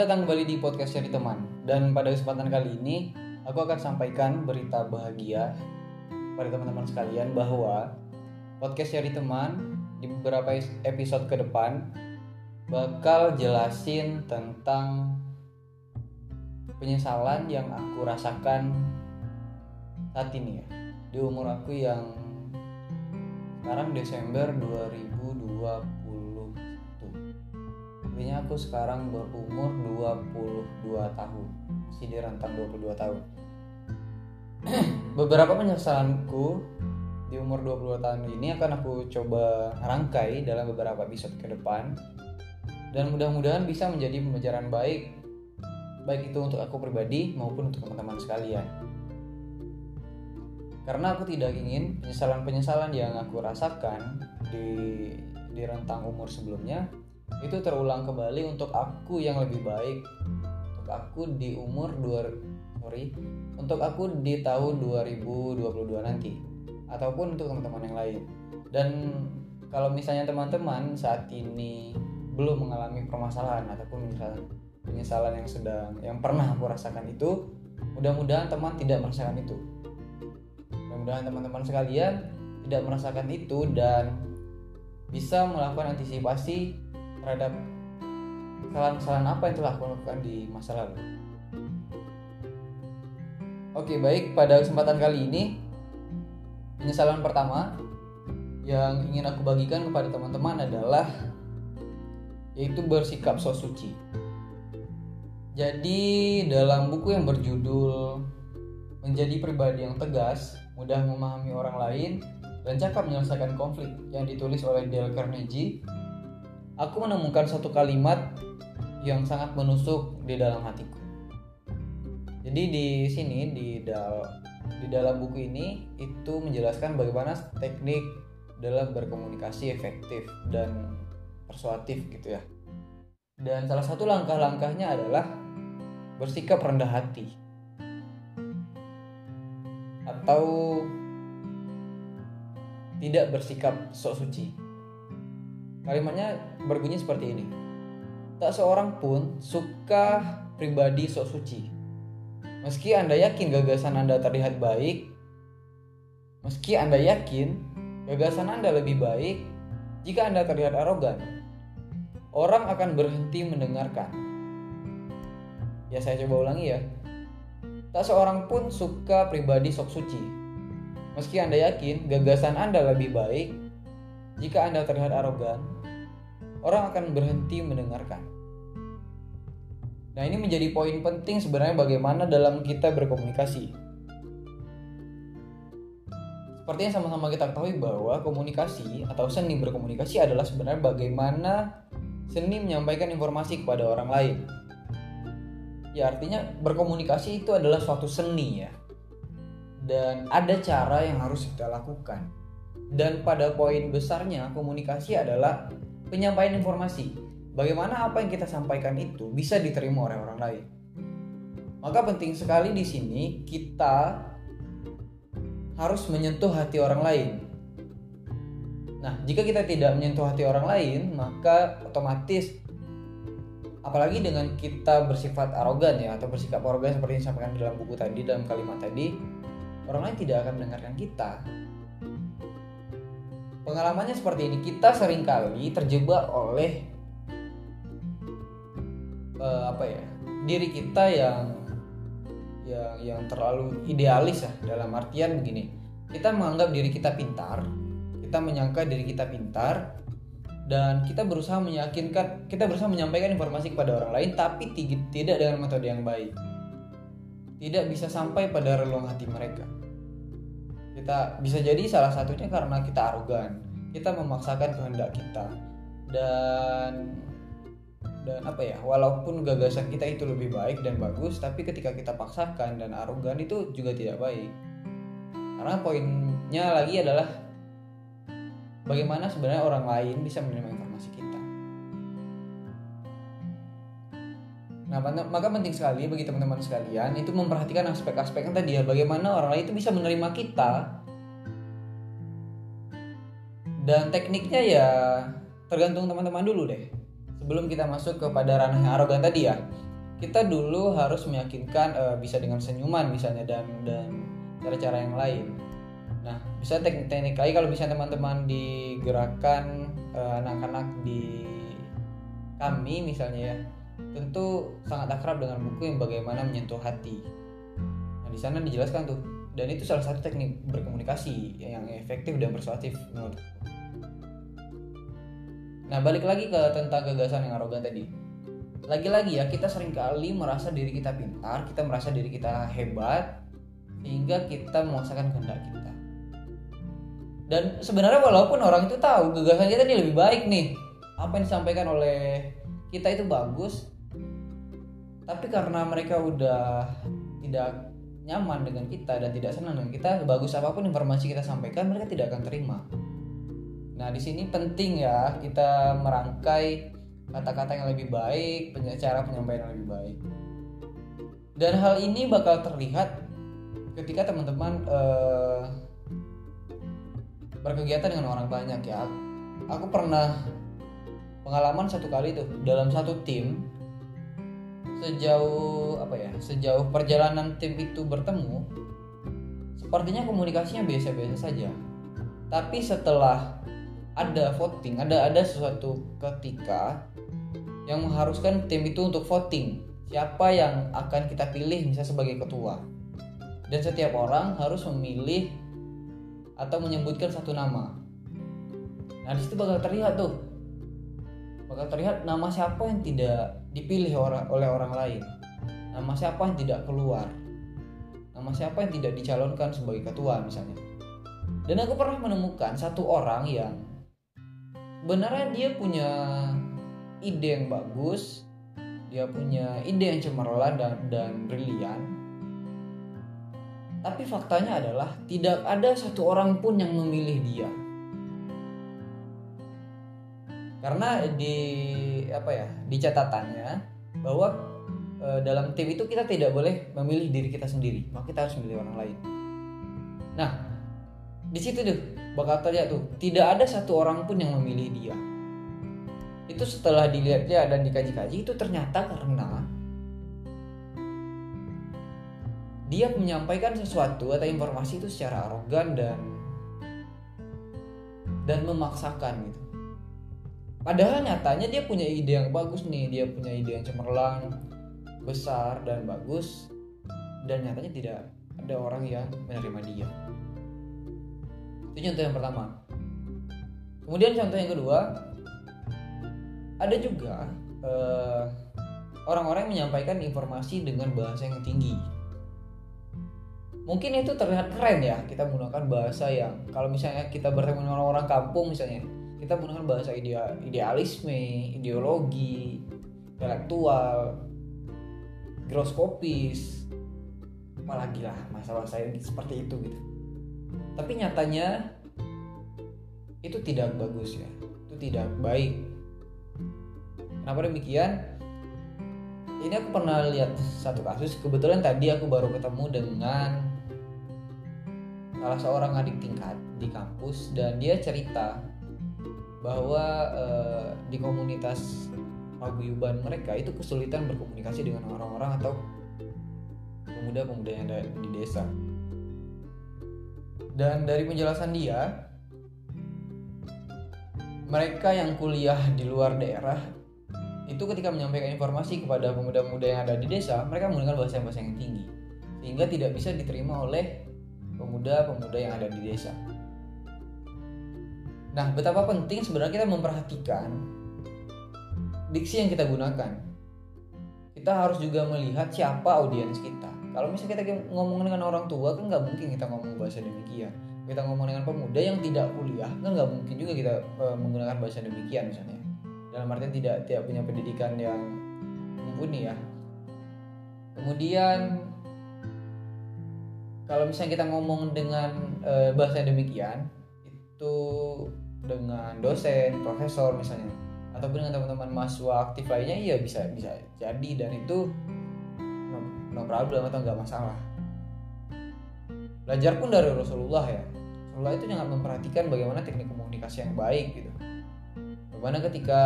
Datang kembali di podcast Cari Teman. Dan pada kesempatan kali ini Aku akan sampaikan berita bahagia Pada teman-teman sekalian bahwa Podcast Cari Teman Di beberapa episode ke depan Bakal jelasin tentang Penyesalan yang aku rasakan Saat ini ya. Di umur aku yang Sekarang Desember 2020 Artinya aku sekarang berumur 22 tahun. Masih di rentang 22 tahun. Beberapa penyesalanku di umur 22 tahun ini akan aku coba rangkai dalam beberapa episode ke depan. Dan mudah-mudahan bisa menjadi pembelajaran baik. Baik itu untuk aku pribadi maupun untuk teman-teman sekalian. Karena aku tidak ingin penyesalan-penyesalan yang aku rasakan di, di rentang umur sebelumnya itu terulang kembali untuk aku yang lebih baik. Untuk aku di umur dua sorry untuk aku di tahun 2022 nanti ataupun untuk teman-teman yang lain. Dan kalau misalnya teman-teman saat ini belum mengalami permasalahan ataupun misalnya penyesalan yang sedang yang pernah aku rasakan itu mudah-mudahan teman tidak merasakan itu. Mudah-mudahan teman-teman sekalian tidak merasakan itu dan bisa melakukan antisipasi terhadap kesalahan-kesalahan apa yang telah aku lakukan di masa lalu. Oke, baik pada kesempatan kali ini penyesalan pertama yang ingin aku bagikan kepada teman-teman adalah yaitu bersikap so suci. Jadi dalam buku yang berjudul Menjadi Pribadi yang Tegas, Mudah Memahami Orang Lain, dan Cakap Menyelesaikan Konflik yang ditulis oleh Dale Carnegie, aku menemukan satu kalimat yang sangat menusuk di dalam hatiku. Jadi di sini di dal di dalam buku ini itu menjelaskan bagaimana teknik dalam berkomunikasi efektif dan persuatif gitu ya. Dan salah satu langkah-langkahnya adalah bersikap rendah hati. Atau tidak bersikap sok suci. Kalimatnya berbunyi seperti ini. Tak seorang pun suka pribadi sok suci. Meski Anda yakin gagasan Anda terlihat baik, meski Anda yakin gagasan Anda lebih baik jika Anda terlihat arogan, orang akan berhenti mendengarkan. Ya saya coba ulangi ya. Tak seorang pun suka pribadi sok suci. Meski Anda yakin gagasan Anda lebih baik, jika Anda terlihat arogan, orang akan berhenti mendengarkan. Nah, ini menjadi poin penting sebenarnya bagaimana dalam kita berkomunikasi. Seperti yang sama-sama kita ketahui bahwa komunikasi atau seni berkomunikasi adalah sebenarnya bagaimana seni menyampaikan informasi kepada orang lain. Ya, artinya berkomunikasi itu adalah suatu seni ya. Dan ada cara yang harus kita lakukan dan pada poin besarnya komunikasi adalah penyampaian informasi. Bagaimana apa yang kita sampaikan itu bisa diterima oleh orang lain. Maka penting sekali di sini kita harus menyentuh hati orang lain. Nah, jika kita tidak menyentuh hati orang lain, maka otomatis apalagi dengan kita bersifat arogan ya atau bersikap arogan seperti yang disampaikan dalam buku tadi dalam kalimat tadi, orang lain tidak akan mendengarkan kita pengalamannya seperti ini. Kita sering kali terjebak oleh uh, apa ya diri kita yang yang yang terlalu idealis ya dalam artian begini. Kita menganggap diri kita pintar kita menyangka diri kita pintar dan kita berusaha meyakinkan kita berusaha menyampaikan informasi kepada orang lain tapi tidak dengan metode yang baik. Tidak bisa sampai pada relung hati mereka kita bisa jadi salah satunya karena kita arogan. Kita memaksakan kehendak kita. Dan dan apa ya walaupun gagasan kita itu lebih baik dan bagus tapi ketika kita paksakan dan arogan itu juga tidak baik. Karena poinnya lagi adalah bagaimana sebenarnya orang lain bisa menerima Nah, maka penting sekali bagi teman-teman sekalian itu memperhatikan aspek-aspek yang tadi ya, bagaimana orang lain itu bisa menerima kita. Dan tekniknya ya tergantung teman-teman dulu deh. Sebelum kita masuk kepada ranah yang arogan tadi ya kita dulu harus meyakinkan uh, bisa dengan senyuman misalnya dan dan cara-cara yang lain. Nah, bisa teknik-teknik lagi kalau bisa teman-teman digerakkan uh, anak-anak di kami misalnya ya, tentu sangat akrab dengan buku yang bagaimana menyentuh hati. Nah, di sana dijelaskan tuh dan itu salah satu teknik berkomunikasi yang efektif dan persuasif menurutku. Nah, balik lagi ke tentang gagasan yang arogan tadi lagi-lagi ya kita sering kali merasa diri kita pintar kita merasa diri kita hebat sehingga kita memaksakan kehendak kita dan sebenarnya walaupun orang itu tahu gagasan kita ini lebih baik nih apa yang disampaikan oleh kita itu bagus tapi karena mereka udah tidak nyaman dengan kita dan tidak senang dengan kita bagus apa pun informasi kita sampaikan mereka tidak akan terima nah di sini penting ya kita merangkai kata-kata yang lebih baik, cara penyampaian yang lebih baik. Dan hal ini bakal terlihat ketika teman-teman uh, berkegiatan dengan orang banyak ya. Aku pernah pengalaman satu kali tuh dalam satu tim sejauh apa ya sejauh perjalanan tim itu bertemu sepertinya komunikasinya biasa-biasa saja. Tapi setelah ada voting ada ada sesuatu ketika yang mengharuskan tim itu untuk voting siapa yang akan kita pilih misalnya sebagai ketua. Dan setiap orang harus memilih atau menyebutkan satu nama. Nah di situ bakal terlihat tuh bakal terlihat nama siapa yang tidak dipilih oleh orang lain. Nama siapa yang tidak keluar. Nama siapa yang tidak dicalonkan sebagai ketua misalnya. Dan aku pernah menemukan satu orang yang sebenarnya dia punya ide yang bagus dia punya ide yang cemerlang dan dan brilian. Tapi faktanya adalah tidak ada satu orang pun yang memilih dia karena di apa ya di catatannya bahwa e, dalam tim itu kita tidak boleh memilih diri kita sendiri. Maka kita harus memilih orang lain. Nah di situ tuh bakal terlihat tuh tidak ada satu orang pun yang memilih dia. Itu setelah dilihat-lihat dan dikaji-kaji itu ternyata karena dia menyampaikan sesuatu atau informasi itu secara arogan dan dan memaksakan gitu. Padahal nyatanya dia punya ide yang bagus nih, dia punya ide yang cemerlang, besar dan bagus dan nyatanya tidak ada orang yang menerima dia. Itu contoh yang pertama. Kemudian contoh yang kedua, ada juga eh, orang-orang yang menyampaikan informasi dengan bahasa yang tinggi. Mungkin itu terlihat keren ya, kita menggunakan bahasa yang kalau misalnya kita bertemu orang-orang kampung misalnya, kita menggunakan bahasa ideal, idealisme, ideologi, intelektual, groskopis, apalagi lah masalah saya seperti itu gitu. Tapi nyatanya itu tidak bagus ya, itu tidak baik Kenapa demikian? Ini aku pernah lihat satu kasus. Kebetulan tadi aku baru ketemu dengan salah seorang adik tingkat di kampus dan dia cerita bahwa uh, di komunitas paguyuban mereka itu kesulitan berkomunikasi dengan orang-orang atau pemuda-pemuda yang ada di desa. Dan dari penjelasan dia, mereka yang kuliah di luar daerah itu ketika menyampaikan informasi kepada pemuda-pemuda yang ada di desa mereka menggunakan bahasa-bahasa yang tinggi sehingga tidak bisa diterima oleh pemuda-pemuda yang ada di desa nah betapa penting sebenarnya kita memperhatikan diksi yang kita gunakan. Kita harus juga melihat siapa audiens kita. Kalau misalnya kita ngomong dengan orang tua kan nggak mungkin kita ngomong bahasa demikian. Kita ngomong dengan pemuda yang tidak kuliah kan nggak mungkin juga kita uh, menggunakan bahasa demikian misalnya. Dalam artian tidak tidak punya pendidikan yang mumpuni ya. Kemudian kalau misalnya kita ngomong dengan e, bahasa demikian itu dengan dosen profesor misalnya ataupun dengan teman-teman mahasiswa aktif lainnya iya bisa bisa jadi dan itu no, no problem atau nggak masalah. Belajar pun dari Rasulullah ya. Rasulullah itu sangat memperhatikan bagaimana teknik komunikasi yang baik gitu. Bagaimana ketika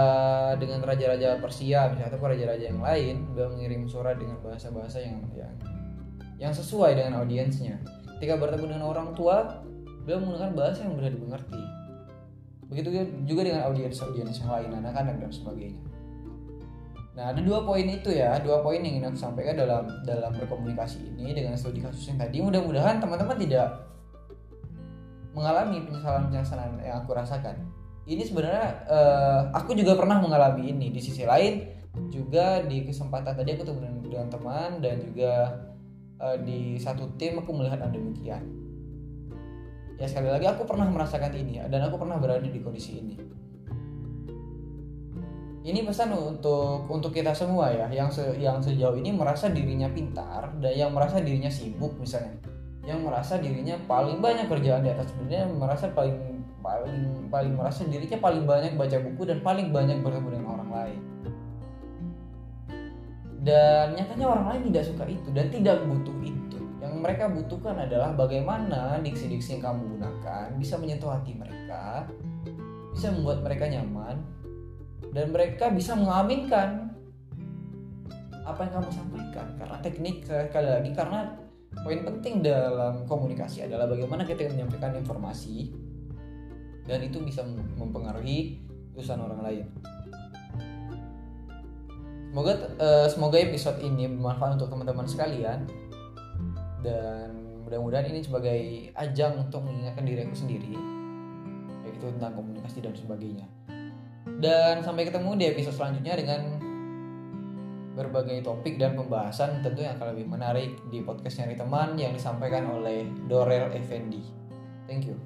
dengan raja-raja Persia misalnya atau raja-raja yang lain beliau mengirim surat dengan bahasa-bahasa yang yang yang sesuai dengan audiensnya. Ketika bertemu dengan orang tua, beliau menggunakan bahasa yang mudah dimengerti. Begitu juga dengan audiens-audiens yang lain, anak-anak dan sebagainya. Nah, ada dua poin itu ya, dua poin yang ingin aku sampaikan dalam dalam berkomunikasi ini dengan studi kasus yang tadi. Mudah-mudahan teman-teman tidak mengalami penyesalan-penyesalan yang aku rasakan. Ini sebenarnya uh, aku juga pernah mengalami ini. Di sisi lain juga di kesempatan tadi aku ketemu dengan teman dan juga uh, di satu tim aku melihat ada demikian. Ya sekali lagi aku pernah merasakan ini dan aku pernah berada di kondisi ini. Ini pesan untuk untuk kita semua ya yang se, yang sejauh ini merasa dirinya pintar dan yang merasa dirinya sibuk misalnya. Yang merasa dirinya paling banyak kerjaan di atas dunia merasa paling paling paling merasa dirinya paling banyak baca buku dan paling banyak bertemu dengan orang lain. Dan nyatanya orang lain tidak suka itu dan tidak butuh itu mereka butuhkan adalah bagaimana diksi-diksi yang kamu gunakan bisa menyentuh hati mereka bisa membuat mereka nyaman dan mereka bisa mengaminkan apa yang kamu sampaikan karena teknik sekali lagi karena poin penting dalam komunikasi adalah bagaimana kita menyampaikan informasi dan itu bisa mempengaruhi urusan orang lain. Semoga uh, semoga episode ini bermanfaat untuk teman-teman sekalian dan mudah-mudahan ini sebagai ajang untuk mengingatkan diri aku sendiri yaitu tentang komunikasi dan sebagainya. Dan sampai ketemu di episode selanjutnya dengan berbagai topik dan pembahasan tentu yang akan lebih menarik di podcast nyari teman yang disampaikan oleh Dorel Effendi. Thank you.